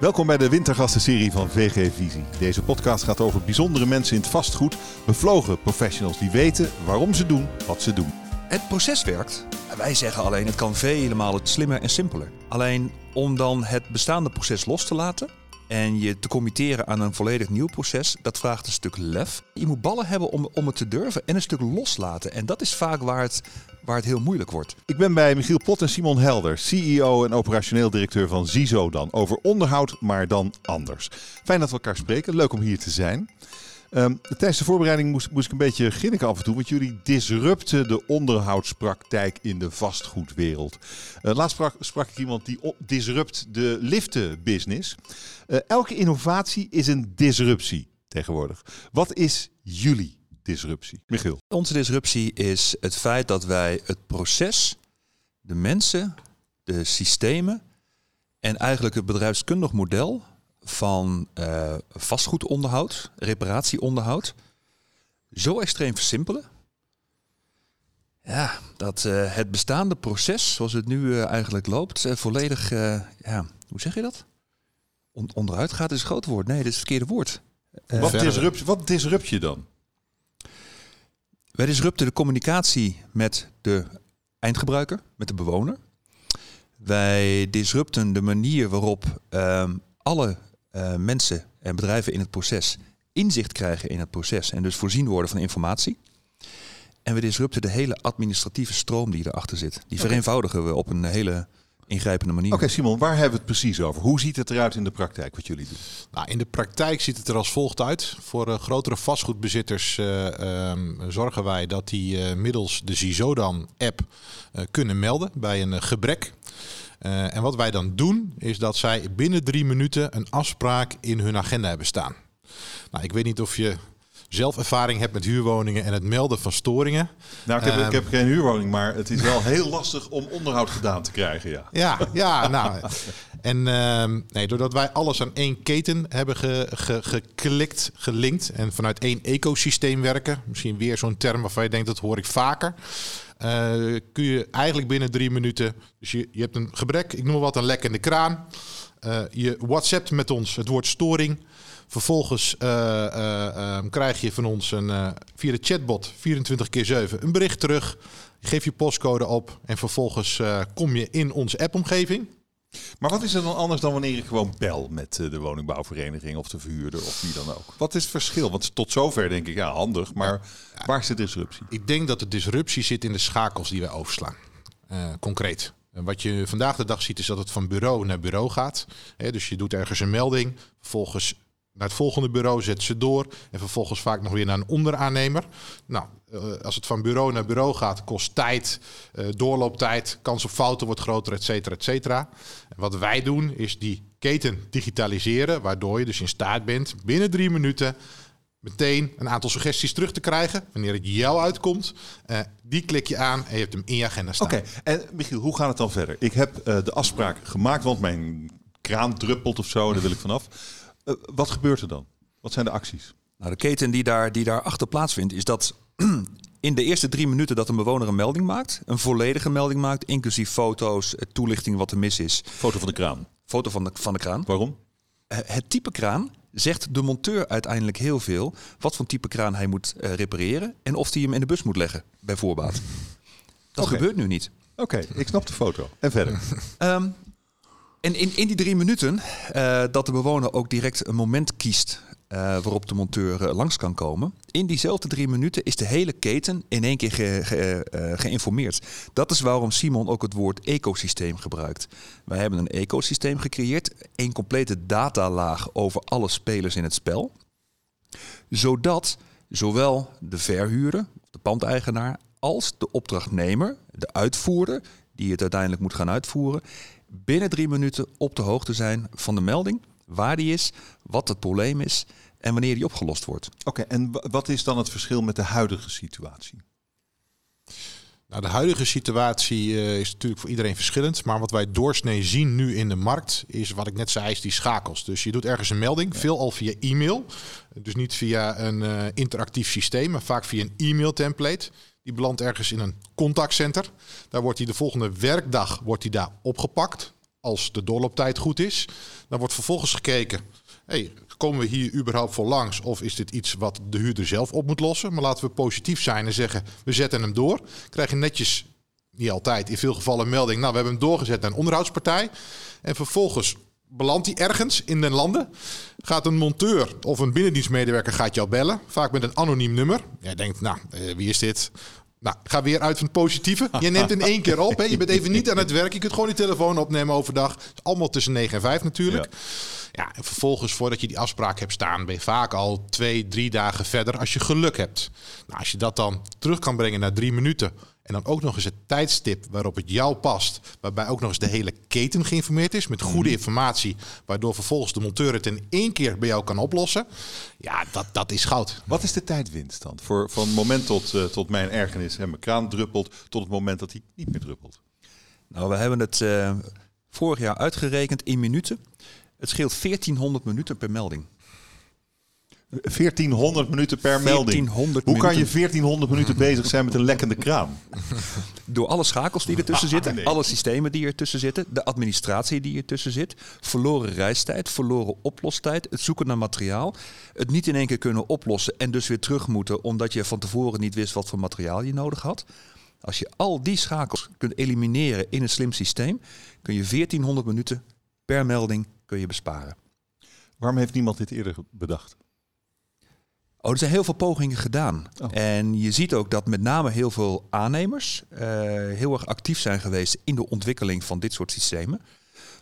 Welkom bij de Wintergastenserie van VG Visie. Deze podcast gaat over bijzondere mensen in het vastgoed, bevlogen professionals die weten waarom ze doen wat ze doen. Het proces werkt. Wij zeggen alleen het kan vele malen slimmer en simpeler. Alleen om dan het bestaande proces los te laten en je te committeren aan een volledig nieuw proces, dat vraagt een stuk lef. Je moet ballen hebben om, om het te durven en een stuk loslaten. En dat is vaak waar het, waar het heel moeilijk wordt. Ik ben bij Michiel Pot en Simon Helder, CEO en operationeel directeur van Zizo dan. Over onderhoud, maar dan anders. Fijn dat we elkaar spreken, leuk om hier te zijn. Um, tijdens de voorbereiding moest, moest, ik een beetje grinniken af en toe, want jullie disrupten de onderhoudspraktijk in de vastgoedwereld. Uh, laatst sprak, sprak, ik iemand die disrupt de liftenbusiness. Uh, elke innovatie is een disruptie tegenwoordig. Wat is jullie disruptie? Michiel. Onze disruptie is het feit dat wij het proces, de mensen, de systemen en eigenlijk het bedrijfskundig model van uh, vastgoedonderhoud, reparatieonderhoud, zo extreem versimpelen. Ja, dat uh, het bestaande proces, zoals het nu uh, eigenlijk loopt, volledig, ja, hoe zeg je dat? On onderuit gaat is een groot woord. Nee, dat is het verkeerde woord. wat, disrupt, wat disrupt je dan? Wij disrupten de communicatie met de eindgebruiker, met de bewoner. Wij disrupten de manier waarop ehm, alle uh, mensen en bedrijven in het proces inzicht krijgen in het proces en dus voorzien worden van informatie. En we disrupten de hele administratieve stroom die erachter zit. Die vereenvoudigen we op een hele ingrijpende manier. Oké, Simon, waar hebben we het precies over? Hoe ziet het eruit in de praktijk wat jullie doen? Nou, in de praktijk ziet het er als volgt uit. Voor uh, grotere vastgoedbezitters uh, um, zorgen wij dat die uh, middels de Zizodan-app kunnen melden bij een gebrek. Uh, en wat wij dan doen, is dat zij binnen drie minuten een afspraak in hun agenda hebben staan. Nou, ik weet niet of je zelf ervaring hebt met huurwoningen en het melden van storingen. Nou, ik heb, ik heb geen huurwoning, maar het is wel heel lastig om onderhoud gedaan te krijgen, ja. Ja, ja nou... En uh, nee, doordat wij alles aan één keten hebben ge, ge, geklikt, gelinkt en vanuit één ecosysteem werken, misschien weer zo'n term waarvan je denkt dat hoor ik vaker, uh, kun je eigenlijk binnen drie minuten. Dus je, je hebt een gebrek, ik noem wat, een lek in de kraan. Uh, je WhatsAppt met ons het woord storing. Vervolgens uh, krijg je van ons een, via de chatbot 24 keer 7 een bericht terug. Geef je postcode op en vervolgens kom je in onze appomgeving. Maar wat is er dan anders dan wanneer ik gewoon bel met de woningbouwvereniging of de verhuurder of wie dan ook? Wat is het verschil? Want tot zover denk ik, ja, handig, maar waar is de disruptie? Ik denk dat de disruptie zit in de schakels die wij overslaan. Uh, concreet. Wat je vandaag de dag ziet is dat het van bureau naar bureau gaat. Dus je doet ergens een melding, vervolgens naar het volgende bureau, zet ze door en vervolgens vaak nog weer naar een onderaannemer. Nou, uh, als het van bureau naar bureau gaat, kost tijd, uh, doorlooptijd, kans op fouten wordt groter, et cetera, et cetera. En wat wij doen is die keten digitaliseren, waardoor je dus in staat bent binnen drie minuten meteen een aantal suggesties terug te krijgen. Wanneer het jou uitkomt, uh, die klik je aan en je hebt hem in je agenda staan. Oké, en Michiel, hoe gaat het dan verder? Ik heb de afspraak gemaakt, want mijn kraan druppelt of zo, daar wil ik vanaf. Uh, wat gebeurt er dan? Wat zijn de acties? Nou, de keten die daar, die daar achter plaatsvindt, is dat in de eerste drie minuten dat een bewoner een melding maakt, een volledige melding maakt, inclusief foto's, toelichting wat er mis is. Foto van de kraan. Foto van de, van de kraan. Waarom? Uh, het type kraan zegt de monteur uiteindelijk heel veel wat voor type kraan hij moet uh, repareren en of hij hem in de bus moet leggen, bij voorbaat. Dat okay. gebeurt nu niet. Oké, okay, ik snap de foto. En verder? um, en in, in die drie minuten uh, dat de bewoner ook direct een moment kiest uh, waarop de monteur uh, langs kan komen. In diezelfde drie minuten is de hele keten in één keer ge, ge, geïnformeerd. Dat is waarom Simon ook het woord ecosysteem gebruikt. Wij hebben een ecosysteem gecreëerd, een complete datalaag over alle spelers in het spel. Zodat zowel de verhuurder, de pandeigenaar, als de opdrachtnemer, de uitvoerder, die het uiteindelijk moet gaan uitvoeren, binnen drie minuten op de hoogte zijn van de melding, waar die is, wat het probleem is en wanneer die opgelost wordt. Oké, okay, en wat is dan het verschil met de huidige situatie? Nou, de huidige situatie uh, is natuurlijk voor iedereen verschillend. Maar wat wij doorsnee zien nu in de markt is wat ik net zei, is die schakels. Dus je doet ergens een melding, ja. veel al via e-mail. Dus niet via een uh, interactief systeem, maar vaak via een e-mail template. Die belandt ergens in een contactcenter. Daar wordt hij de volgende werkdag wordt hij daar opgepakt. als de doorlooptijd goed is. Dan wordt vervolgens gekeken, hey, komen we hier überhaupt voor langs? Of is dit iets wat de huurder zelf op moet lossen? Maar laten we positief zijn en zeggen, we zetten hem door. Krijg je netjes, niet altijd, in veel gevallen een melding... nou, we hebben hem doorgezet naar een onderhoudspartij. En vervolgens belandt hij ergens in den landen. Gaat een monteur of een binnendienstmedewerker gaat jou bellen. Vaak met een anoniem nummer. Jij denkt, nou, eh, wie is dit? Nou, ga weer uit van het positieve. Je neemt in één keer op. Hè. Je bent even niet aan het werk. Je kunt gewoon die telefoon opnemen overdag. Allemaal tussen 9 en 5 natuurlijk. Ja. en vervolgens, voordat je die afspraak hebt staan, ben je vaak al twee, drie dagen verder als je geluk hebt. Nou, als je dat dan terug kan brengen naar drie minuten en dan ook nog eens het tijdstip waarop het jou past. Waarbij ook nog eens de hele keten geïnformeerd is met goede mhm. informatie. Waardoor vervolgens de monteur het in één keer bij jou kan oplossen. Ja, dat, dat is goud. Wat is de tijdwinst dan? Voor, van het moment tot, uh, tot mijn ergernis en mijn kraan druppelt tot het moment dat hij niet meer druppelt. Nou, we hebben het uh, vorig jaar uitgerekend in minuten. Het scheelt 1400 minuten per melding. 1400 minuten per melding. Hoe kan je 1400 minuten bezig zijn met een lekkende kraan? Door alle schakels die ertussen ah, zitten, alle systemen die ertussen zitten, de administratie die ertussen zit, verloren reistijd, verloren oplostijd, het zoeken naar materiaal, het niet in één keer kunnen oplossen en dus weer terug moeten omdat je van tevoren niet wist wat voor materiaal je nodig had. Als je al die schakels kunt elimineren in een slim systeem, kun je 1400 minuten per melding kun je besparen. Waarom heeft niemand dit eerder bedacht? Oh, er zijn heel veel pogingen gedaan. Oh. En je ziet ook dat met name heel veel aannemers uh, heel erg actief zijn geweest in de ontwikkeling van dit soort systemen.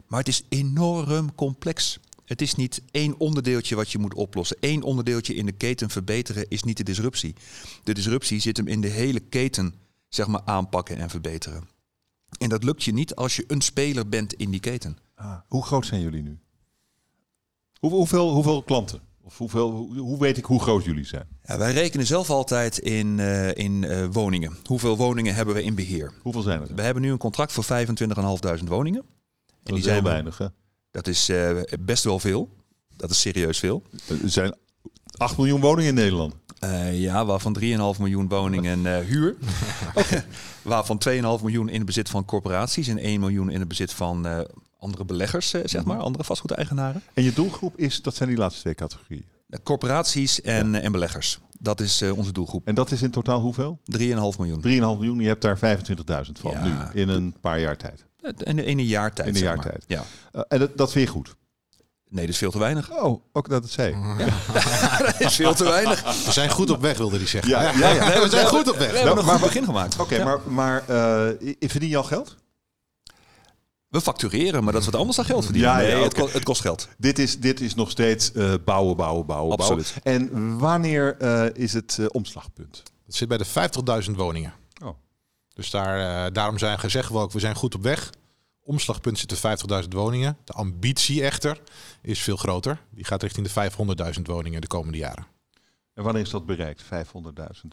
Maar het is enorm complex. Het is niet één onderdeeltje wat je moet oplossen. Eén onderdeeltje in de keten verbeteren is niet de disruptie. De disruptie zit hem in de hele keten zeg maar, aanpakken en verbeteren. En dat lukt je niet als je een speler bent in die keten. Ah, hoe groot zijn jullie nu? hoeveel, hoeveel klanten? Of hoeveel, hoe weet ik hoe groot jullie zijn? Ja, wij rekenen zelf altijd in, uh, in uh, woningen. Hoeveel woningen hebben we in beheer? Hoeveel zijn er? We hebben nu een contract voor 25.500 woningen. Dat en die zijn weinig, hè? Dat is uh, best wel veel. Dat is serieus veel. Er zijn 8 miljoen woningen in Nederland. ja, waarvan 3,5 miljoen woningen huur. waarvan 2,5 miljoen in het bezit van corporaties en 1 miljoen in het bezit van andere beleggers, eh, zeg mhm. maar, andere vastgoedeigenaren. En je doelgroep is, dat zijn die laatste twee categorieën? Corporaties en, en beleggers. Dat is uh, onze doelgroep. En dat is in totaal hoeveel? 3,5 miljoen. 3,5 miljoen, je hebt daar 25.000 van nu, in een paar jaar tijd. In, in een jaar tijd, In een jaar tijd. Ja. Uh, en dat, dat vind je goed? Nee, dat is veel te weinig. Oh, ook dat het zei. Ja. dat is veel te weinig. We zijn goed op weg, wilde hij zeggen. Ja, ja, ja. we zijn goed op weg. We hebben nog maar begin gemaakt. Oké, maar, maar uh, verdien je al geld? We factureren, maar dat is wat anders dan geld verdienen. Ja, nee, het, het, kost geld. Dit is, dit is nog steeds uh, bouwen, bouwen, bouwen, Absoluut. bouwen. En wanneer uh, is het uh, omslagpunt? Het zit bij de 50.000 woningen. Oh. Dus daar, daarom zijn gezegd we ook, we zijn goed op weg. Omslagpunt zit de 50.000 woningen. De ambitie echter is veel groter. Die gaat richting de 500.000 woningen de komende jaren. En wanneer is dat bereikt, 500.000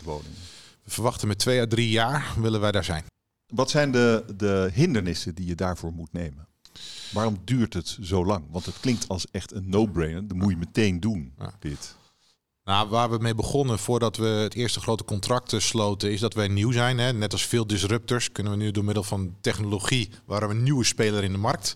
woningen? We verwachten met twee à drie jaar willen wij daar zijn. Wat zijn de, de hindernissen die je daarvoor moet nemen? Waarom duurt het zo lang? Want het klinkt als echt een no-brainer. Dat moet je meteen doen, dit. Nou, waar we mee begonnen voordat we het eerste grote contract sloten, is dat wij nieuw zijn. Hè. Net als veel disruptors kunnen we nu door middel van technologie, waren we een nieuwe speler in de markt.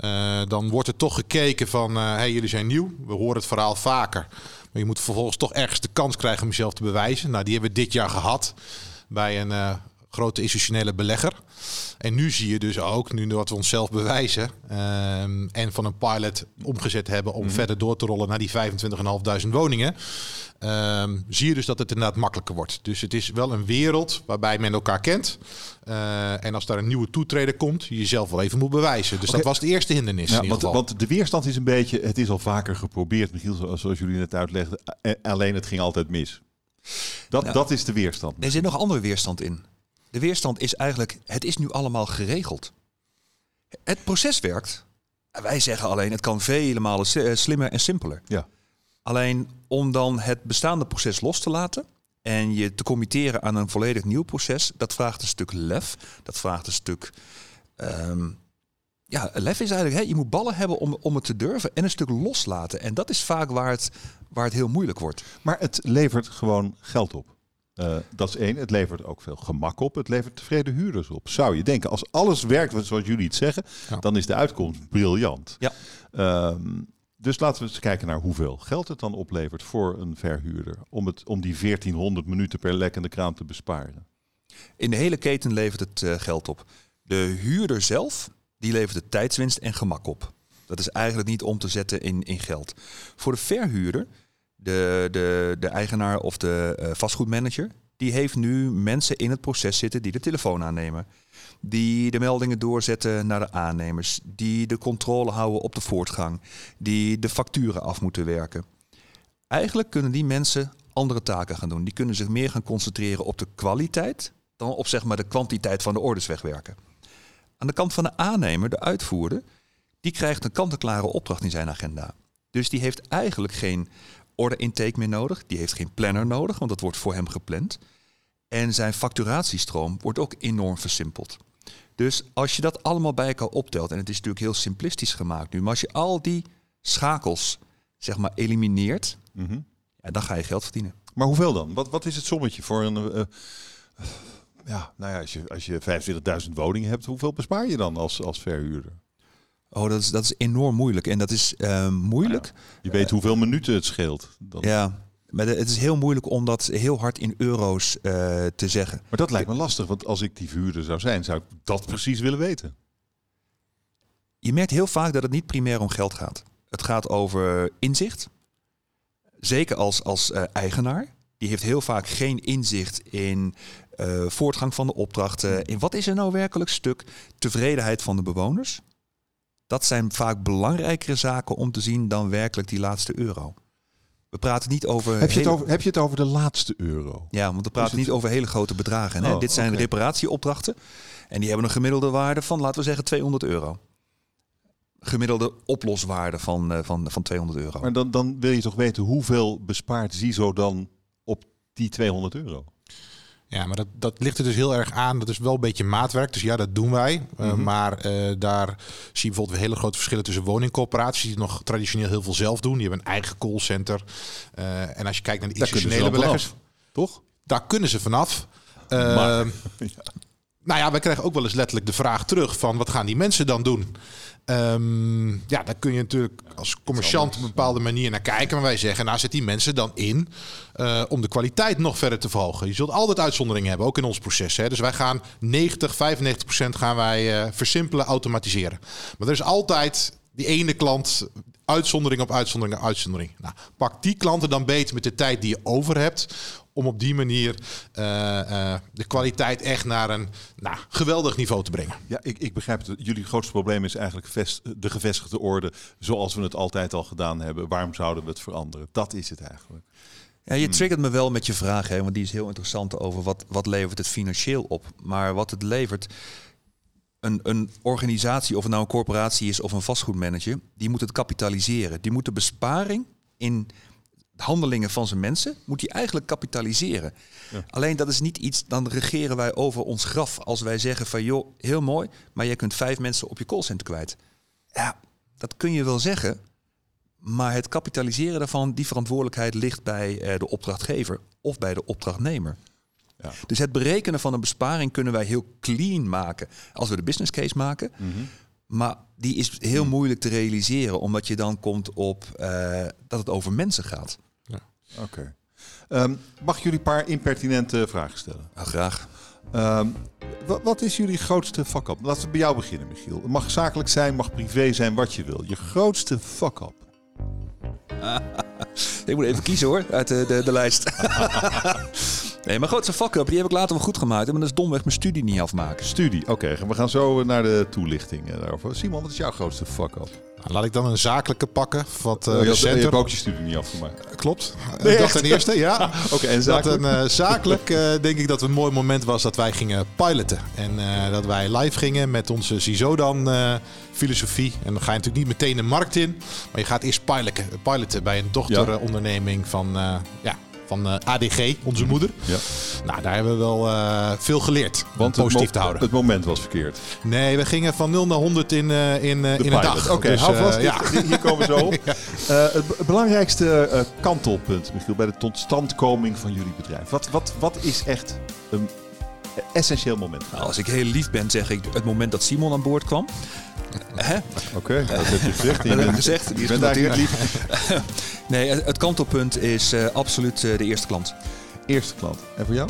Uh, dan wordt er toch gekeken van, uh, hey, jullie zijn nieuw. We horen het verhaal vaker. Maar je moet vervolgens toch ergens de kans krijgen om jezelf te bewijzen. Nou, die hebben we dit jaar gehad bij een uh, grote institutionele belegger. En nu zie je dus ook, nu dat we onszelf bewijzen um, en van een pilot omgezet hebben om mhm. verder door te rollen naar die 25.500 woningen, um, zie je dus dat het inderdaad makkelijker wordt. Dus het is wel een wereld waarbij men elkaar kent. Uh, en als daar een nieuwe toetreder komt, je jezelf wel even moet bewijzen. Dus dat was de eerste hindernis. Ja, want, want, de weerstand is een beetje, het is al vaker geprobeerd, Michiel, zoals jullie net uitlegden. Alleen het ging altijd mis. Dat, nou, dat is de weerstand. Er zit nog andere weerstand in. De weerstand is eigenlijk, het is nu allemaal geregeld. Het proces werkt. Wij zeggen alleen, het kan vele malen eh, slimmer en simpeler. Ja. Alleen om dan het bestaande proces los te laten en je te committeren aan een volledig nieuw proces, dat vraagt een stuk lef. Dat vraagt een stuk. Um, ja, lef is eigenlijk, hè, je moet ballen hebben om, om het te durven en een stuk loslaten. En dat is vaak waar het, waar het heel moeilijk wordt. Maar het levert gewoon geld op. Uh, dat is één. Het levert ook veel gemak op. Het levert tevreden huurders op. Zou je denken, als alles werkt zoals jullie het zeggen, Ja. dan is de uitkomst briljant. Ja. Ehm, dus laten we eens kijken naar hoeveel geld het dan oplevert voor een verhuurder. Om, het, om die 1400 minuten per lekkende kraan te besparen. In de hele keten levert het eh, geld op. De huurder zelf, die levert de tijdswinst en gemak op. Dat is eigenlijk niet om te zetten in, in geld. Voor de verhuurder, de, de, de eigenaar of de eh, vastgoedmanager, die heeft nu mensen in het proces zitten die de telefoon aannemen. Die de meldingen doorzetten naar de aannemers. Die de controle houden op de voortgang. Die de facturen af moeten werken. Eigenlijk kunnen die mensen andere taken gaan doen. Die kunnen zich meer gaan concentreren op de kwaliteit dan op zeg maar, de kwantiteit van de orders wegwerken. Aan de kant van de aannemer, de uitvoerder, die krijgt een kant-en-klare opdracht in zijn agenda. Dus die heeft eigenlijk geen order intake meer nodig. Die heeft geen planner nodig, want dat wordt voor hem gepland. En zijn facturatiestroom wordt ook enorm versimpeld. Dus als je dat allemaal bij elkaar optelt, en het is natuurlijk heel simplistisch gemaakt nu, maar als je al die schakels zeg maar elimineert, Mhm. ja, dan ga je geld verdienen. Maar hoeveel dan? Wat, wat is het sommetje voor een... eh, ja, nou ja, als je, als je 25.000 woningen hebt, hoeveel bespaar je dan als, als verhuurder? Oh, dat is, dat is enorm moeilijk. En dat is eh, moeilijk. Je weet hoeveel minuten het scheelt. Dan. Ja, maar het is heel moeilijk om dat heel hard in euro's eh, te zeggen. Maar dat lijkt me lastig, want als ik die verhuurder zou zijn, zou ik dat precies willen weten. Je merkt heel vaak dat het niet primair om geld gaat. Het gaat over inzicht. Zeker als, als eh, eigenaar. Die heeft heel vaak geen inzicht in eh, voortgang van de opdrachten. In wat is er nou werkelijk stuk? Tevredenheid van de bewoners. Dat zijn vaak belangrijkere zaken om te zien dan werkelijk die laatste euro. We praten niet over. Heb je, het over, heb je het over de laatste euro? Ja, want we praten het- niet over hele grote bedragen. Hè? Oh, Dit zijn reparatieopdrachten. En die hebben een gemiddelde waarde van, laten we zeggen, 200 euro. Gemiddelde oploswaarde van, eh, van, van 200 euro. Maar dan, dan wil je toch weten hoeveel bespaart ZISO dan op die 200 euro? Ja, maar dat, dat ligt er dus heel erg aan. Dat is wel een beetje maatwerk. Dus ja, dat doen wij. Uh, Mhm. Maar uh, daar zie je bijvoorbeeld hele grote verschillen tussen woningcorporaties die nog traditioneel heel veel zelf doen. Die hebben een eigen callcenter. Uh, en als je kijkt naar de institutionele beleggers, vanaf, toch? daar kunnen ze vanaf. Maar- Nou ja, wij krijgen ook wel eens letterlijk de vraag terug van wat gaan die mensen dan doen? Um, ja, daar kun je natuurlijk als commerciant op een bepaalde manier naar kijken. Maar wij zeggen, nou zet die mensen dan in uh, om de kwaliteit nog verder te verhogen. Je zult altijd uitzonderingen hebben, ook in ons proces. Hè. Dus wij gaan 90, 95 procent gaan wij uh, versimpelen, automatiseren. Maar er is altijd die ene klant, uitzondering op uitzondering op uitzondering. Nou, pak die klanten dan beter met de tijd die je over hebt om op die manier uh, uh, de kwaliteit echt naar een nou, geweldig niveau te brengen. Ja, ik, ik begrijp het. Jullie grootste probleem is eigenlijk vest, de gevestigde orde zoals we het altijd al gedaan hebben. Waarom zouden we het veranderen? Dat is het eigenlijk. Ja, je triggert me wel met je vraag, hè, want die is heel interessant over wat, wat levert het financieel op. Maar wat het levert, een, een organisatie, of het nou een corporatie is of een vastgoedmanager, die moet het kapitaliseren. Die moet de besparing in handelingen van zijn mensen, moet hij eigenlijk kapitaliseren. Ja. Alleen dat is niet iets, dan regeren wij over ons graf als wij zeggen van joh, heel mooi, maar je kunt vijf mensen op je callcenter kwijt. Ja, dat kun je wel zeggen, maar het kapitaliseren daarvan, die verantwoordelijkheid ligt bij uh, de opdrachtgever of bij de opdrachtnemer. Ja. Dus het berekenen van een besparing kunnen wij heel clean maken als we de business case maken. Mhm. Mm -hmm. Maar die is heel moeilijk te realiseren, omdat je dan komt op uh, dat het over mensen gaat. Oké. Okay. Um, mag ik jullie een paar impertinente vragen stellen? Ja, graag. Um, wat, wat, is jullie grootste fuck-up? Laten we bij jou beginnen, Michiel. Het mag zakelijk zijn, mag privé zijn, wat je wil. Je grootste fuck-up. ik moet even kiezen hoor, uit de, de, de lijst. nee, mijn grootste fuck-up, die heb ik later wel goed gemaakt. Maar dat is domweg mijn studie niet afmaken. Studie, oké. Okay. We gaan zo naar de toelichting daarover. Simon, wat is jouw grootste fuck-up? Nou, laat ik dan een zakelijke pakken. Wat, uh, je, had, je hebt ook je studie niet afgemaakt. Klopt. Nee, dat ten eerste, ja. Oké, okay, en zakelijk? Dat een, uh, zakelijk uh, denk ik dat het een mooi moment was dat wij gingen piloten. En uh, dat wij live gingen met onze Zizodan filosofie. En dan ga je natuurlijk niet meteen de markt in. Maar je gaat eerst piloten, piloten bij een dochteronderneming van, ja, van eh, ADG, onze moeder. Ja. Nou, daar hebben we wel eh, veel geleerd. Want het positief te houden. Het moment was verkeerd. Nee, we gingen van 0 naar 100 in, eh, in, in een dag. Oké, Dus, hou vast. ja. Hier komen we zo op. Het be- belangrijkste kantelpunt, Michiel, bij de totstandkoming van jullie bedrijf. Wat, wat, wat is echt een essentieel moment? Nou, als ik heel lief ben, zeg ik het moment dat Simon aan boord kwam. Hè? Oké, dat heb je gezegd. Dat heb ik gezegd. Die is genoteerd. lief. Nee, het het kantelpunt is eh, absoluut eh, de eerste klant. Eerste klant. En voor jou?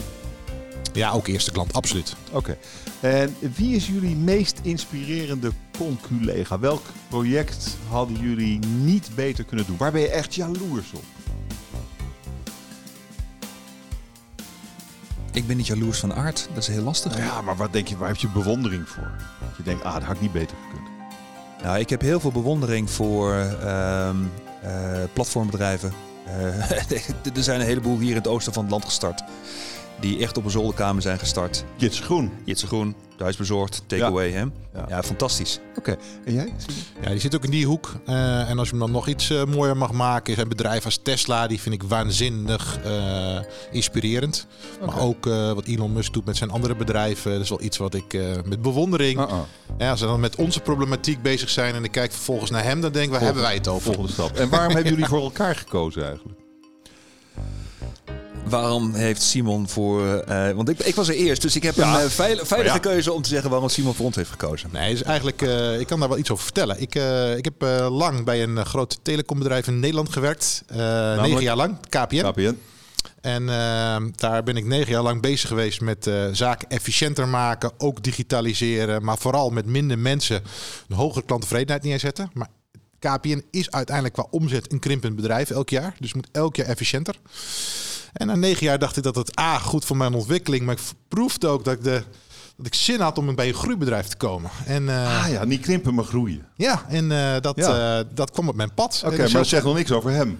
ja, ook eerste klant, absoluut. Oké. En wie is jullie meest inspirerende conculega? Welk project hadden jullie niet beter kunnen doen? Waar ben je echt jaloers op? Ik ben niet jaloers van aard. Dat is heel lastig. Ja, maar wat denk je, waar heb je bewondering voor? Dat je denkt, ah, dat had ik niet beter gekund. Nou, ik heb heel veel bewondering voor ehm, eh, platformbedrijven. Eh, er zijn een heleboel hier in het oosten van het land gestart. Die echt op een zolderkamer zijn gestart. Jits Groen. Jitse Groen, thuisbezorgd, takeaway. hè? Ja. Ja. fantastisch. Oké. En jij? Ja, die zit ook in die hoek. Eh, en als je hem dan nog iets eh, mooier mag maken, is een bedrijf als Tesla, die vind ik waanzinnig eh, inspirerend. Maar ook eh, wat Elon Musk doet met zijn andere bedrijven, dat is wel iets wat ik eh, met bewondering. Uh-uh. Ja, als ze dan met onze problematiek bezig zijn en ik kijk vervolgens naar hem, dan denk ik, waar hebben wij het over? Volgende stap. En waarom hebben jullie voor elkaar gekozen eigenlijk? Waarom heeft Simon voor... eh, want ik, ik was er eerst, dus ik heb Ja. een eh, veil- veilige Ja. keuze om te zeggen waarom Simon voor ons heeft gekozen. Nee, is eigenlijk, eh, ik kan daar wel iets over vertellen. Ik, ik heb lang bij een groot telecombedrijf in Nederland gewerkt. Negen jaar lang, KPN. KPN. En eh, daar ben ik negen jaar lang bezig geweest met zaken efficiënter maken, ook digitaliseren, maar vooral met minder mensen een hogere klanttevredenheid neerzetten. Maar KPN is uiteindelijk qua omzet een krimpend bedrijf elk jaar, dus moet elk jaar efficiënter. En na negen jaar dacht ik dat het A, goed voor mijn ontwikkeling, maar ik proefde ook dat ik, de, dat ik zin had om bij een groeibedrijf te komen. En eh, Ah ja, niet krimpen, maar groeien. ja, en eh, dat, Ja. eh, dat kwam op mijn pad. Oké, maar dat zegt nog niks over hem.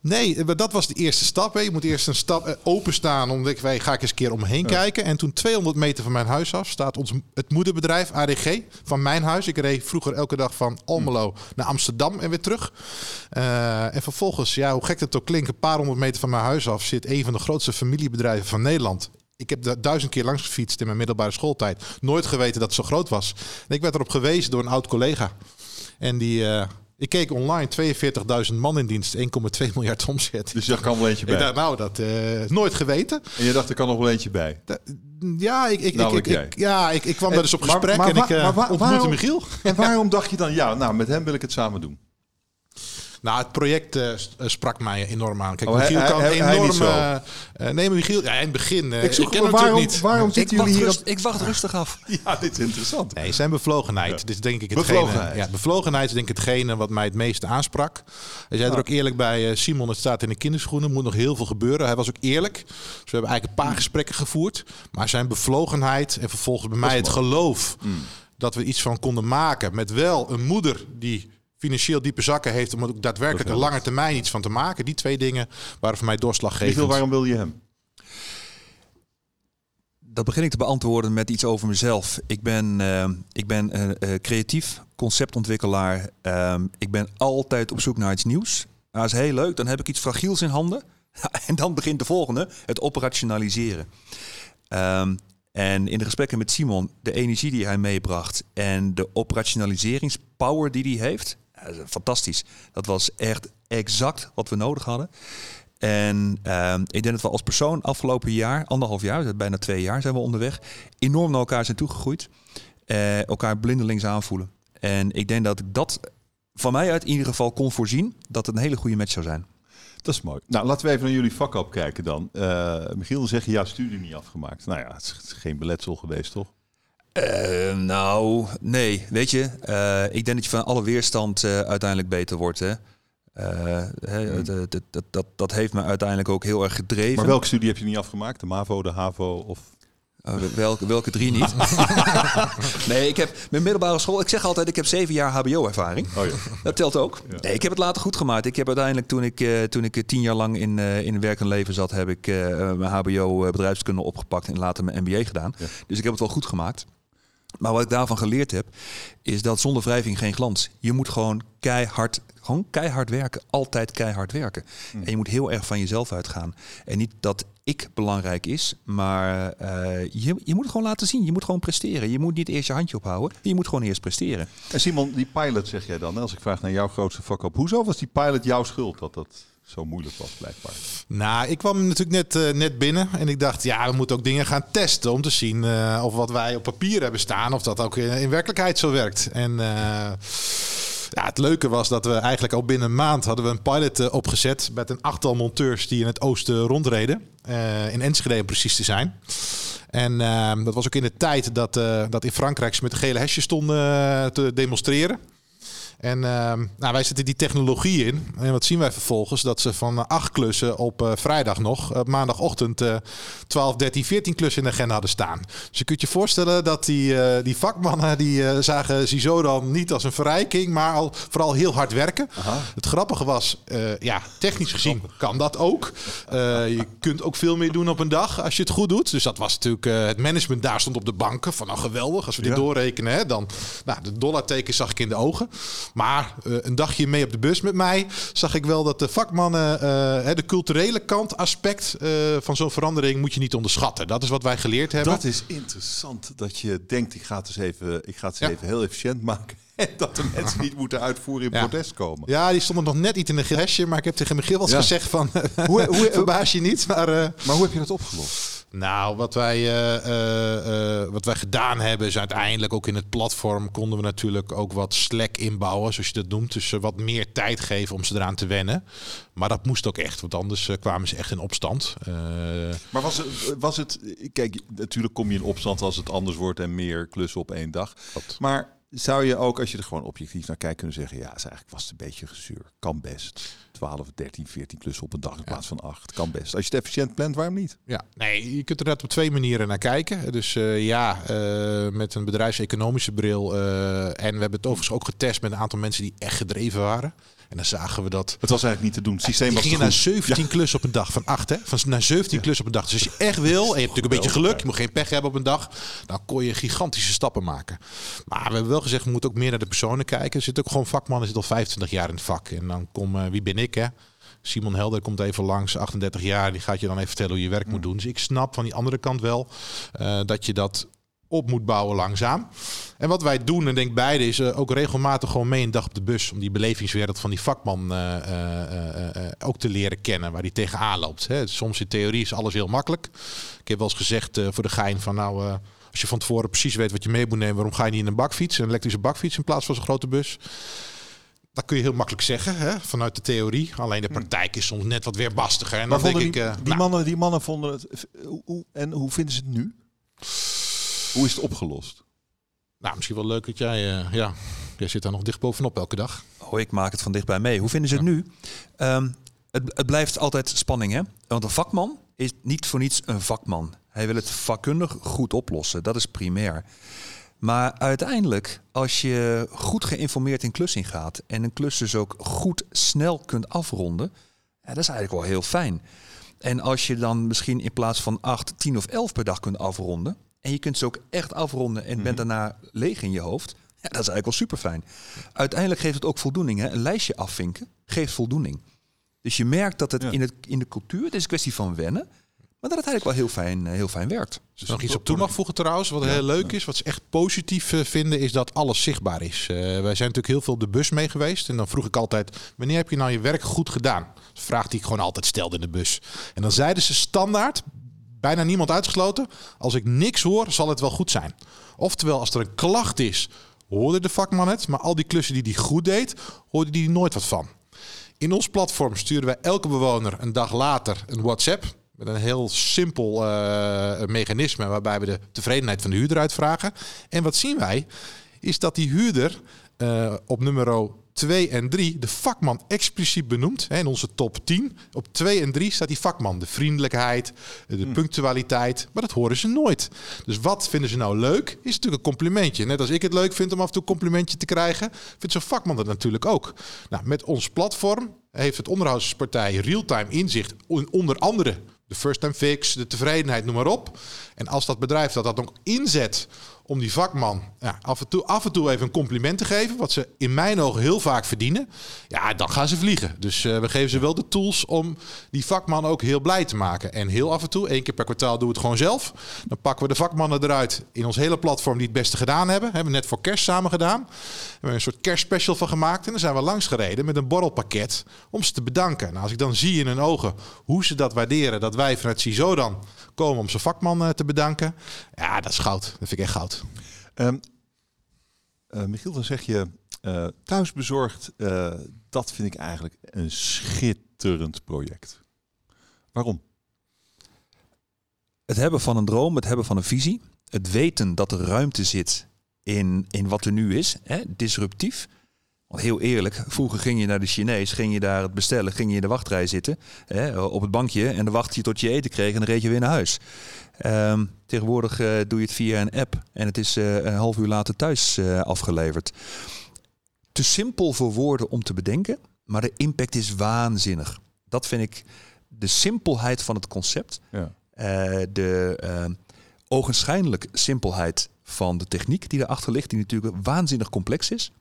Nee, eh, dat was de eerste stap. Hè. Je moet eerst een stap eh, openstaan. Omdat ik, wij, ga ik eens een keer omheen kijken. En toen 200 meter van mijn huis af staat ons, het moederbedrijf ADG van mijn huis. Ik reed vroeger elke dag van Almelo naar Amsterdam en weer terug. Eh, en vervolgens, ja, hoe gek het ook klinkt, een paar honderd meter van mijn huis af zit een van de grootste familiebedrijven van Nederland. Ik heb daar duizend keer langs gefietst in mijn middelbare schooltijd. Nooit geweten dat het zo groot was. En ik werd erop gewezen door een oud collega. En die, ik keek online, 42.000 man in dienst, 1,2 miljard omzet. Dus daar kan wel eentje Ik bij. dacht, nou, dat eh nooit geweten. En je dacht, er kan nog wel eentje bij. Da- Ja, ik, ik, Namelijk ik, ik, ik- ja, ik, ik kwam En- daar dus op maar- gesprek maar en ik eh, ontmoette waarom- Michiel. En waarom dacht je dan, ja, nou, met hem wil ik het samen doen? Nou, het project eh, eh, sprak mij enorm aan. Kijk, Oh, hij- Michiel hij- kan hij- hij enorm... niet zo. eh, eh, nee, maar Michiel, ja, in het begin... eh, Ik zoek ken maar hem waarom, natuurlijk niet. waarom Ik zitten jullie hier? rust- ik wacht rustig af. Ja, dit is interessant. Nee, zijn bevlogenheid. Dit is denk ik hetgene. Bevlogenheid. Ja, bevlogenheid is denk ik hetgene wat mij het meeste aansprak. Hij zei er Ja. ook eerlijk bij, eh, Simon, het staat in de kinderschoenen, moet nog heel veel gebeuren. Hij was ook eerlijk. Dus we hebben eigenlijk een paar gesprekken gevoerd. Maar zijn bevlogenheid en vervolgens bij mij het geloof Mm. dat we iets van konden maken. Met wel een moeder die financieel diepe zakken heeft om er ook daadwerkelijk een lange termijn iets van te maken. Die twee dingen waren voor mij doorslaggevend. Waarom wil je hem? Dat begin ik te beantwoorden met iets over mezelf. Ik ben, eh, ik ben eh, eh, creatief, conceptontwikkelaar. Ehm, ik ben altijd op zoek naar iets nieuws. Dat is heel leuk. Dan heb ik iets fragiels in handen. en dan begint de volgende, het operationaliseren. Ehm, en in de gesprekken met Simon, de energie die hij meebracht en de operationaliseringspower die hij heeft, fantastisch. Dat was echt exact wat we nodig hadden. En ehm, ik denk dat we als persoon afgelopen jaar, anderhalf jaar, bijna twee jaar zijn we onderweg, enorm naar elkaar zijn toegegroeid. Eh, elkaar blindelings aanvoelen. En ik denk dat ik dat van mij uit in ieder geval kon voorzien dat het een hele goede match zou zijn. Dat is mooi. Nou, laten we even naar jullie vak op kijken dan. Eh Michiel zegt, ja, studie niet afgemaakt. Nou ja, het is geen beletsel geweest, toch? Eh, nou, nee. Weet je, eh, ik denk dat je van alle weerstand eh, uiteindelijk beter wordt. Hè? Eh, hè, dat, dat, dat, dat, dat heeft me uiteindelijk ook heel erg gedreven. Maar welke studie heb je niet afgemaakt? De MAVO, de HAVO of... Welke, welke drie niet? nee, ik heb mijn middelbare school. Ik zeg altijd, ik heb zeven jaar HBO-ervaring. Oh ja. Dat telt ook. Ja. Nee, ik heb het later goed gemaakt. Ik heb uiteindelijk, toen ik, toen ik tien jaar lang in, in werk en leven zat, heb ik mijn HBO bedrijfskunde opgepakt en later mijn MBA gedaan. Ja. Dus ik heb het wel goed gemaakt. Maar wat ik daarvan geleerd heb, is dat zonder wrijving geen glans. Je moet gewoon keihard, gewoon keihard werken. Altijd keihard werken. En je moet heel erg van jezelf uitgaan. En niet dat ik belangrijk is, maar eh, je, je moet het gewoon laten zien. Je moet gewoon presteren. Je moet niet eerst je handje ophouden. Je moet gewoon eerst presteren. En Simon, die pilot zeg jij dan, als ik vraag naar jouw grootste fuck up. Hoezo was die pilot jouw schuld dat dat zo moeilijk was blijkbaar? Nou, ik kwam natuurlijk net, eh, net binnen en ik dacht, ja, we moeten ook dingen gaan testen om te zien eh, of wat wij op papier hebben staan, of dat ook in, in werkelijkheid zo werkt. En eh, ja, het leuke was dat we eigenlijk al binnen een maand hadden we een pilot eh, opgezet met een achttal monteurs die in het oosten rondreden. eh, in Enschede precies te zijn. En eh, dat was ook in de tijd dat, eh, dat in Frankrijk ze met de gele hesjes stonden eh, te demonstreren. En ehm, nou, wij zetten die technologie in. En wat zien wij vervolgens? Dat ze van eh, acht klussen op eh, vrijdag nog, op maandagochtend eh 12, 13, 14 klussen in de agenda hadden staan. Dus je kunt je voorstellen dat die, die vakmannen die zagen Zizo dan niet als een verrijking, maar al, vooral heel hard werken. Het grappige was, ja, technisch gezien kan dat ook. Je kunt ook veel meer doen op een dag als je het goed doet. Dus dat was natuurlijk, het management daar stond op de banken van nou geweldig. Als we dit Ja. doorrekenen, hè, dan, nou, de dollarteken zag ik in de ogen. Maar eh, een dagje mee op de bus met mij zag ik wel dat de vakmannen, eh, de culturele kant aspect eh, van zo'n verandering moet je niet onderschatten. Dat is wat wij geleerd hebben. Dat is interessant dat je denkt, ik ga het eens even, ik ga het eens Ja. even heel efficiënt maken. En dat de mensen niet moeten uitvoeren in Ja. protest komen. Ja, die stonden nog net iets in een hesje, maar ik heb tegen Michiel wel eens Ja. gezegd van, Hoe- hoe- verbaas je niet. Maar, Maar hoe heb je dat opgelost? Nou, wat wij, eh, eh, eh, wat wij gedaan hebben is uiteindelijk ook in het platform konden we natuurlijk ook wat slack inbouwen, zoals je dat noemt. Dus wat meer tijd geven om ze eraan te wennen. Maar dat moest ook echt, want anders kwamen ze echt in opstand. Maar was het, was het, kijk, natuurlijk kom je in opstand als het anders wordt en meer klussen op één dag. Maar zou je ook, als je er gewoon objectief naar kijkt, kunnen zeggen, ja, is eigenlijk was het een beetje gezeur. Kan best. 12, 13, 14 klussen op een dag in plaats van 8. Kan best. Als je het efficiënt plant, waarom niet? Ja, nee, je kunt er net op twee manieren naar kijken. Dus eh, ja, eh, met een bedrijfseconomische bril. eh, en we hebben het overigens ook getest met een aantal mensen die echt gedreven waren. En dan zagen we dat. Het was eigenlijk niet te doen. Het systeem was te gingen naar goed. 17 klussen op een dag. Van 8, hè? Van naar 17 klussen op een dag. Dus als je echt wil, en je hebt natuurlijk een beetje geluk, je moet geen pech hebben op een dag, dan kon je gigantische stappen maken. Maar we hebben wel gezegd, we moeten ook meer naar de personen kijken. Er zit ook gewoon vakmannen, zit al 25 jaar in het vak. En dan kom, eh, wie ben ik, hè? Simon Helder komt even langs, 38 jaar. Die gaat je dan even vertellen hoe je werk moet doen. Dus ik snap van die andere kant wel eh, dat je dat op moet bouwen langzaam. En wat wij doen, en denk beide, is eh, ook regelmatig gewoon mee een dag op de bus. Om die belevingswereld van die vakman eh, eh, ook te leren kennen, waar die tegenaan loopt. Hè. Soms in theorie is alles heel makkelijk. Ik heb wel eens gezegd voor de gein van nou... als je van tevoren precies weet wat je mee moet nemen, waarom ga je niet in een bakfiets, een elektrische bakfiets in plaats van zo'n grote bus? Dat kun je heel makkelijk zeggen, hè, vanuit de theorie. Alleen de praktijk is soms net wat weerbastiger. En Maar dan denk vonden ik, die, die, nou, mannen, die mannen vonden het... hoe- en hoe vinden ze het nu? Hoe is het opgelost? nou, misschien wel leuk dat jij, eh, ja, jij zit daar nog dicht bovenop elke dag. Oh, ik maak het van dichtbij mee. Hoe vinden ze het nu? Ehm, het, het blijft altijd spanning, hè? Want een vakman is niet voor niets een vakman. Hij wil het vakkundig goed oplossen. Dat is primair. Maar uiteindelijk, als je goed geïnformeerd in klussing gaat en een klus dus ook goed snel kunt afronden, ja, dat is eigenlijk wel heel fijn. En als je dan misschien in plaats van 8, 10 of 11 per dag kunt afronden, en je kunt ze ook echt afronden en bent daarna leeg in je hoofd, ja, dat is eigenlijk wel super fijn. Uiteindelijk geeft het ook voldoening. Hè? Een lijstje afvinken geeft voldoening. Dus je merkt dat het, Ja. in, het in de cultuur, het is een kwestie van wennen, maar dat het eigenlijk wel heel fijn, eh, heel fijn werkt. Dus nog iets op toe mag voegen trouwens, wat heel leuk is, wat ze echt positief eh, vinden, is dat alles zichtbaar is. Eh, wij zijn natuurlijk heel veel op de bus mee geweest. En dan vroeg ik altijd, wanneer heb je nou je werk goed gedaan? Vraag die ik gewoon altijd stelde in de bus. En dan zeiden ze standaard, bijna niemand uitgesloten, als ik niks hoor, zal het wel goed zijn. Oftewel, als er een klacht is, hoorde de vakman het. Maar al die klussen die hij goed deed, hoorde er nooit wat van. In ons platform sturen wij elke bewoner een dag later een WhatsApp. Met een heel simpel eh, mechanisme waarbij we de tevredenheid van de huurder uitvragen. En wat zien wij? Is dat die huurder eh, op nummer 2 en 3 de vakman expliciet benoemt. Hè, in onze top 10. Op 2 en 3 staat die vakman. De vriendelijkheid, de punctualiteit. Maar dat horen ze nooit. Dus wat vinden ze nou leuk? Is natuurlijk een complimentje. Net als ik het leuk vind om af en toe een complimentje te krijgen. Vindt zo'n vakman dat natuurlijk ook. Nou, met ons platform heeft het onderhoudspartij real-time inzicht. in Onder andere de first time fix, de tevredenheid, noem maar op. En als dat bedrijf dat dat ook inzet om die vakman ja, af, en toe, af en toe even een compliment te geven. Wat ze in mijn ogen heel vaak verdienen. Ja, dan gaan ze vliegen. Dus eh, we geven ze wel de tools om die vakman ook heel blij te maken. En heel af en toe, één keer per kwartaal, doen we het gewoon zelf. Dan pakken we de vakmannen eruit in ons hele platform die het beste gedaan hebben. Hebben we net voor kerst samen gedaan. We hebben een soort kerstspecial van gemaakt. En dan zijn we langs gereden met een borrelpakket om ze te bedanken. Nou, als ik dan zie in hun ogen hoe ze dat waarderen, dat wij vanuit CISO dan komen om zijn vakman te bedanken. Ja, dat is goud. Dat vind ik echt goud. Um, uh, Michiel, dan zeg je uh, thuisbezorgd. Uh, dat vind ik eigenlijk een schitterend project. Waarom? Het hebben van een droom, het hebben van een visie. Het weten dat er ruimte zit in, in wat er nu is. Hè, disruptief. Want heel eerlijk, vroeger ging je naar de Chinees, ging je daar het bestellen, ging je in de wachtrij zitten hè, op het bankje en dan wacht je tot je eten kreeg en dan reed je weer naar huis. Um, tegenwoordig uh, doe je het via een app en het is uh, een half uur later thuis uh, afgeleverd. Te simpel voor woorden om te bedenken, maar de impact is waanzinnig. Dat vind ik de simpelheid van het concept. Ja. de ehm, ogenschijnlijk simpelheid van de techniek die erachter ligt, die natuurlijk waanzinnig complex is.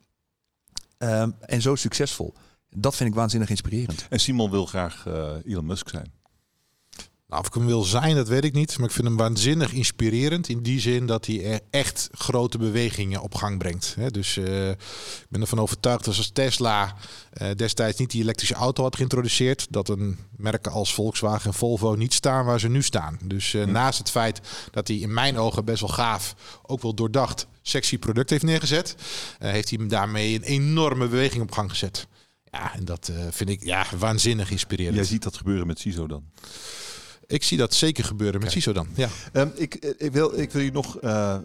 Um, en zo succesvol. Dat vind ik waanzinnig inspirerend. En Simon wil graag Elon Musk zijn. Nou, of ik hem wil zijn, dat weet ik niet. Maar ik vind hem waanzinnig inspirerend. In die zin dat hij echt grote bewegingen op gang brengt. dus uh, ik ben ervan overtuigd dat als Tesla uh, destijds niet die elektrische auto had geïntroduceerd. Dat een merken als Volkswagen en Volvo niet staan waar ze nu staan. Dus uh, hm. naast het feit dat hij in mijn ogen best wel gaaf, ook wel doordacht, sexy product heeft neergezet. heeft hij daarmee een enorme beweging op gang gezet. Ja, en dat vind ik ja, waanzinnig inspirerend. Jij ziet dat gebeuren met CISO dan? Ik zie dat zeker gebeuren met CISO dan. Ja. Um, ik, ik, wil, ik wil je nog, uh,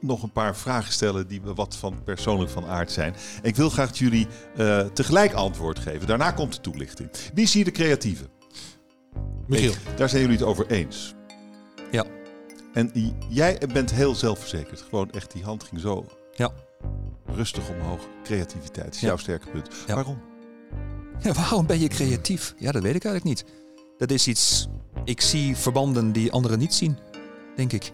nog een paar vragen stellen die wat van persoonlijk van aard zijn. ik wil graag dat jullie uh, tegelijk antwoord geven. Daarna komt de toelichting. Wie zie je de creatieve? Michiel. Ik, daar zijn jullie het over eens. Ja. En jij bent heel zelfverzekerd. Gewoon echt, die hand ging zo ja. rustig omhoog. Creativiteit is ja. jouw sterke punt. Ja. Waarom? Ja, waarom ben je creatief? Ja, dat weet ik eigenlijk niet. Dat is iets ik zie verbanden die anderen niet zien, denk ik.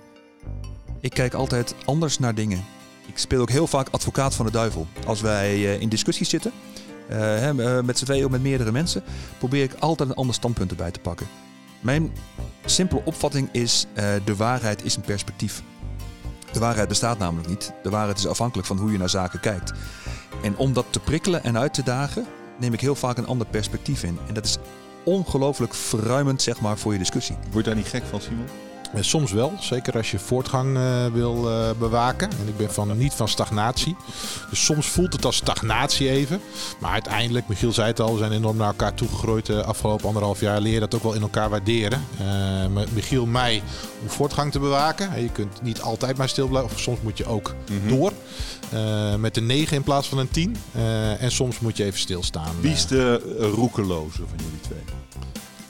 Ik kijk altijd anders naar dingen. Ik speel ook heel vaak advocaat van de duivel. Als wij uh, in discussies zitten, uh, met z'n tweeën of met meerdere mensen, probeer ik altijd een ander standpunt erbij te pakken. Mijn simpele opvatting is: de waarheid is een perspectief. De waarheid bestaat namelijk niet. De waarheid is afhankelijk van hoe je naar zaken kijkt. En om dat te prikkelen en uit te dagen, neem ik heel vaak een ander perspectief in. En dat is ongelooflijk verruimend zeg maar, voor je discussie. Word je daar niet gek van, Simon? Eh, soms wel, zeker als je voortgang uh, wil uh, bewaken. En ik ben van, niet van stagnatie. Dus soms voelt het als stagnatie even. Maar uiteindelijk, Michiel zei het al, we zijn enorm naar elkaar toegegroeid de afgelopen anderhalf jaar. Leer je dat ook wel in elkaar waarderen. Uh, Michiel, mij, om voortgang te bewaken. Je kunt niet altijd maar stil blijven. Of soms moet je ook mm -hmm. door. Met een 9 in plaats van een 10. en soms moet je even stilstaan. Wie is de roekeloze van jullie twee?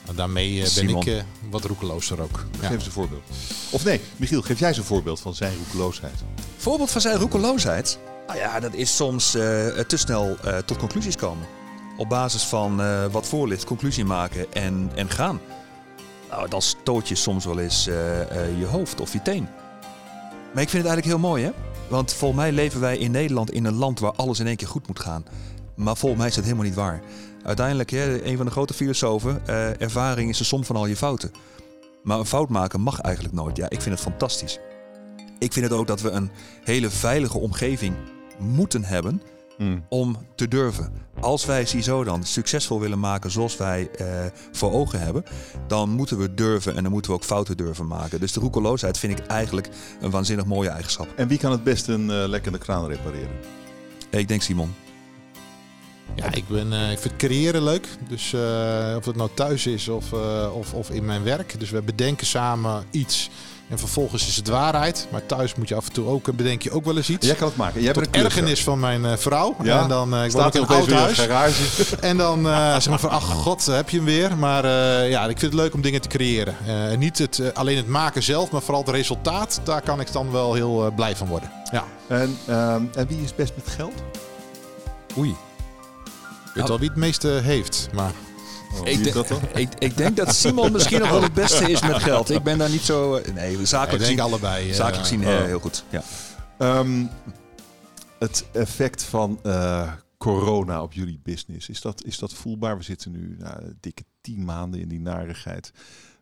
En daarmee ben ik wat roekelozer ook. Ja. Geef eens een voorbeeld. Of nee, Michiel, geef jij eens een voorbeeld van zijn roekeloosheid. Voorbeeld van zijn roekeloosheid? Nou ja, dat is soms uh, te snel tot conclusies komen. Op basis van wat voor ligt, conclusie maken en, en gaan. Nou, dan stoot je soms wel eens je hoofd of je teen. Maar ik vind het eigenlijk heel mooi, hè? Want volgens mij leven wij in Nederland in een land waar alles in één keer goed moet gaan. Maar volgens mij is dat helemaal niet waar. Uiteindelijk, hè, een van de grote filosofen, uh, ervaring is de som van al je fouten. Maar een fout maken mag eigenlijk nooit. Ja, ik vind het fantastisch. Ik vind het ook dat we een hele veilige omgeving moeten hebben mm. om te durven. Als wij CISO dan succesvol willen maken zoals wij uh, voor ogen hebben, dan moeten we durven en dan moeten we ook fouten durven maken. Dus de roekeloosheid vind ik eigenlijk een waanzinnig mooie eigenschap. En wie kan het best een uh, lekkende kraan repareren? Ik denk Simon. Ja, ik, ben, uh, ik vind creëren leuk. Dus uh, of het nou thuis is of, uh, of, of in mijn werk. Dus we bedenken samen iets. En vervolgens is het waarheid. Maar thuis moet je af en toe ook, bedenk je ook wel eens iets. Jij kan het maken. Jij hebt een ergernis van mijn vrouw. Ja? En dan ik Staat in een oud huis. Garage. en dan zeg maar van, ach god, heb je hem weer. Maar ja, ik vind het leuk om dingen te creëren. en niet het, alleen het maken zelf, maar vooral het resultaat. Daar kan ik dan wel heel blij van worden. Ja. En, um, en wie is best met geld? Oei. Ik weet wel wie het meeste heeft, maar... Oh, ik, dat ik, ik, denk dat Simon misschien nog wel het beste is met geld. Ik ben daar niet zo... Nee, zakelijk gezien... allebei. Zakelijk gezien uh, heel goed, ja. Ehm, het effect van eh, corona op jullie business, is dat, is dat voelbaar? We zitten nu nou, dikke tien maanden in die narigheid.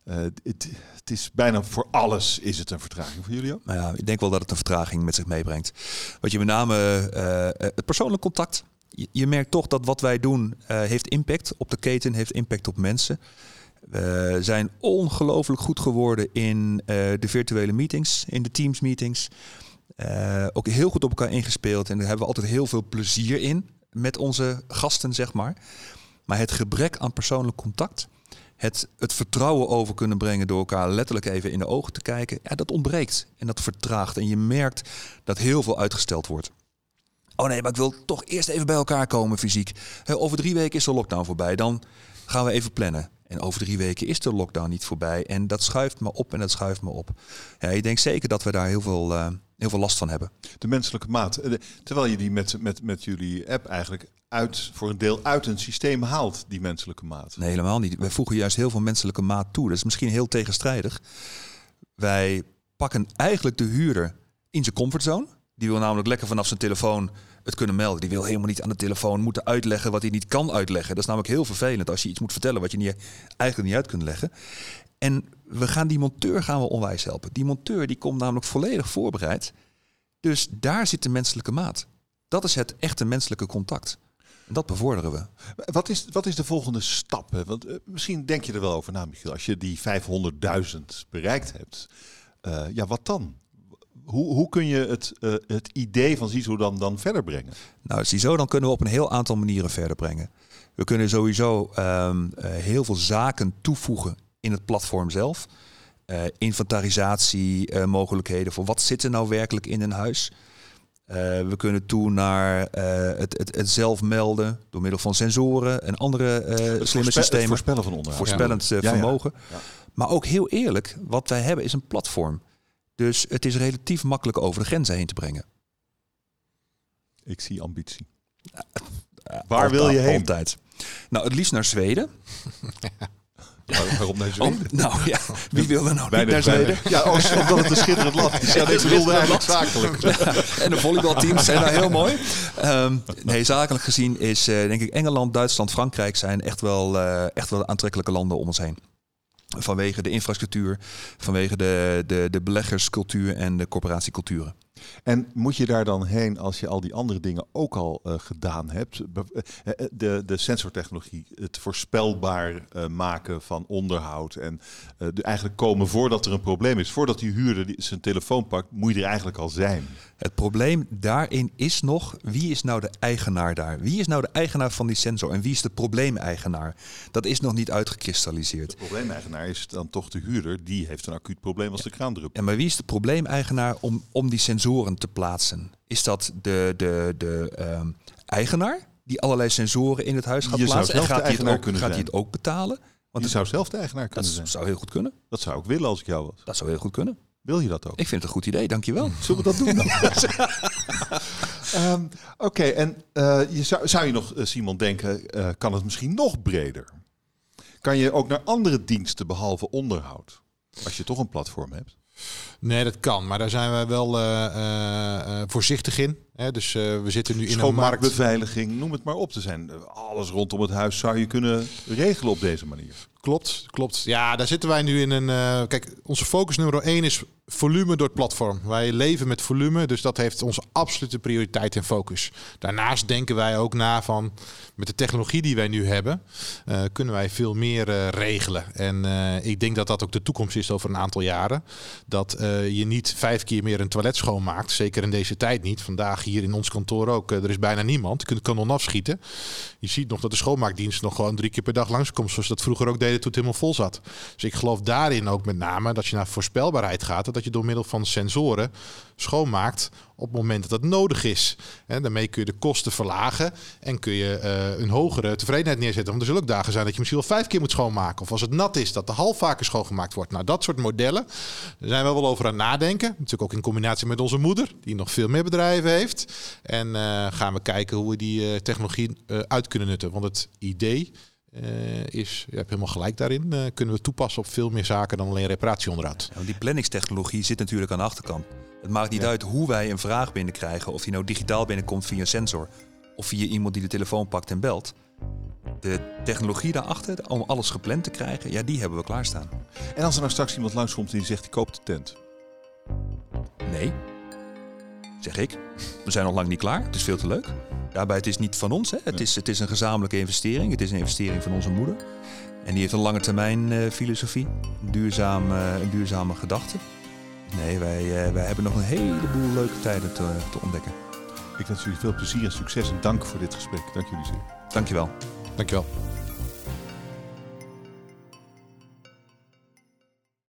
Uh, het, het, is bijna voor alles is het een vertraging voor jullie ook? Nou ja, ik denk wel dat het een vertraging met zich meebrengt. Wat je met name uh, het persoonlijk contact. Je, je, merkt toch dat wat wij doen heeft impact op de keten, heeft impact op mensen. We zijn ongelooflijk goed geworden in de virtuele meetings, in de Teams meetings. ook heel goed op elkaar ingespeeld en daar hebben we altijd heel veel plezier in met onze gasten, zeg maar. Maar het gebrek aan persoonlijk contact, het, het vertrouwen over kunnen brengen door elkaar letterlijk even in de ogen te kijken, ja, dat ontbreekt en dat vertraagt. En je merkt dat heel veel uitgesteld wordt. Oh nee, maar ik wil toch eerst even bij elkaar komen fysiek. Over drie weken is de lockdown voorbij. Dan gaan we even plannen. En over drie weken is de lockdown niet voorbij. En dat schuift me op en dat schuift me op. Ja, ik denk zeker dat we daar heel veel, uh, heel veel last van hebben. De menselijke maat. Eh, terwijl je die met, met, met jullie app eigenlijk uit, voor een deel uit een systeem haalt, die menselijke maat. Nee, helemaal niet. Wij voegen juist heel veel menselijke maat toe. Dat is misschien heel tegenstrijdig. Wij pakken eigenlijk de huurder in zijn comfortzone. Die wil namelijk lekker vanaf zijn telefoon het kunnen melden. Die wil helemaal niet aan de telefoon moeten uitleggen wat hij niet kan uitleggen. Dat is namelijk heel vervelend als je iets moet vertellen wat je niet, eigenlijk niet uit kunt leggen. En we gaan die monteur gaan we onwijs helpen. Die monteur die komt namelijk volledig voorbereid. Dus daar zit de menselijke maat. Dat is het echte menselijke contact. En dat bevorderen we. Wat is, wat is de volgende stap? Want uh, misschien denk je er wel over na, Michiel. Als je die 500.000 bereikt hebt, uh, ja, wat dan? Hoe, hoe kun je het, uh, het idee van CISO dan, dan verder brengen? Nou, CISO dan kunnen we op een heel aantal manieren verder brengen. We kunnen sowieso um, heel veel zaken toevoegen in het platform zelf. Uh, inventarisatie uh, mogelijkheden voor wat zit er nou werkelijk in een huis. Uh, we kunnen toe naar het, het, het zelf melden door middel van sensoren en andere slimme systemen. Het voorspellen van onderhoud. Voorspellend ja. vermogen. Ja, ja. Maar ook heel eerlijk, wat wij hebben is een platform. Dus het is relatief makkelijk over de grenzen heen te brengen. Ik zie ambitie. Waar wil je heen? Altijd. Nou, het liefst naar Zweden. Waarom naar Zweden? Nou ja, wie wil er nou niet naar Zweden? Ja, oh, omdat het een schitterend land is. Ja, deze wilde eigenlijk zakelijk. Ja, en de volleybalteams zijn daar heel mooi. Um, nee, zakelijk gezien is uh, denk ik Engeland, Duitsland, Frankrijk zijn echt wel, uh, echt wel aantrekkelijke landen om ons heen. Vanwege de infrastructuur, vanwege de, de, de beleggerscultuur en de corporatieculturen. En moet je daar dan heen als je al die andere dingen ook al uh, gedaan hebt? De, de sensortechnologie, het voorspelbaar uh, maken van onderhoud en uh, de eigenlijk komen voordat er een probleem is. Voordat die huurder die zijn telefoon pakt, moet je er eigenlijk al zijn. Het probleem daarin is nog, wie is nou de eigenaar daar? Wie is nou de eigenaar van die sensor en wie is de probleemeigenaar? Dat is nog niet uitgekristalliseerd. De probleemeigenaar is dan toch de huurder, die heeft een acuut probleem als de kraan drupt. Ja, maar wie is de probleemeigenaar om, om die sensoren te plaatsen? Is dat de, de, de um, eigenaar die allerlei sensoren in het huis gaat je plaatsen? Zou zelf en gaat, hij het ook, gaat hij het ook betalen? Want je zou zelf de eigenaar kunnen dat zijn. zou heel goed kunnen. Dat zou ik willen als ik jou was. Dat zou heel goed kunnen. Wil je dat ook? Ik vind het een goed idee, dankjewel. Zullen we dat doen dan? um, Oké, okay, en uh, je zou, zou je nog, uh, Simon, denken, uh, kan het misschien nog breder? Kan je ook naar andere diensten behalve onderhoud? Als je toch een platform hebt? Nee, dat kan. Maar daar zijn we wel uh, uh, voorzichtig in. Dus uh, we zitten nu in een markt... beveiliging, noem het maar op. te zijn alles rondom het huis zou je kunnen regelen op deze manier. Klopt, klopt. Ja, daar zitten wij nu in een... kijk, onze focus nummer één is volume door het platform. Wij leven met volume, dus dat heeft onze absolute prioriteit en focus. Daarnaast denken wij ook na van... met de technologie die wij nu hebben... kunnen wij veel meer regelen. En ik denk dat dat ook de toekomst is over een aantal jaren. Dat je niet vijf keer meer een toilet schoonmaakt. Zeker in deze tijd niet. Vandaag hier in ons kantoor ook. Uh, er is bijna niemand. Je kunt het kanon afschieten. Je ziet nog dat de schoonmaakdienst nog gewoon drie keer per dag langskomt. Zoals dat vroeger ook deden toen het helemaal vol zat. Dus ik geloof daarin ook met name dat je naar voorspelbaarheid gaat. Dat je door middel van sensoren schoonmaakt op het moment dat het nodig is. En daarmee kun je de kosten verlagen en kun je uh, een hogere tevredenheid neerzetten. Want er zullen ook dagen zijn dat je misschien wel vijf keer moet schoonmaken. Of als het nat is, dat de hal vaker schoongemaakt wordt. Nou, dat soort modellen, zijn we wel over aan nadenken. Natuurlijk ook in combinatie met onze moeder, die nog veel meer bedrijven heeft. En uh, gaan we kijken hoe we die uh, technologie uit kunnen nutten. Want het idee uh, is, je hebt helemaal gelijk daarin, kunnen we toepassen op veel meer zaken dan alleen reparatieonderhoud. Ja, die planningstechnologie zit natuurlijk aan de achterkant. Het maakt niet uit hoe wij een vraag binnenkrijgen. Of die nou digitaal binnenkomt via een sensor. Of via iemand die de telefoon pakt en belt. De technologie daarachter, om alles gepland te krijgen, ja, die hebben we klaarstaan. En als er nou straks iemand langskomt en die zegt, ik koop de tent. Nee, zeg ik. We zijn nog lang niet klaar. Het is veel te leuk. Daarbij, het is niet van ons. Hè. Het, Nee. is, het is een gezamenlijke investering. Het is een investering van onze moeder. En die heeft een lange termijn eh, filosofie. Duurzaam, een duurzame gedachte. Nee, wij, eh, wij hebben nog een heleboel leuke tijden te, te ontdekken. Ik wens jullie veel plezier en succes en dank voor dit gesprek. Dank jullie zeer. Dankjewel. Dankjewel.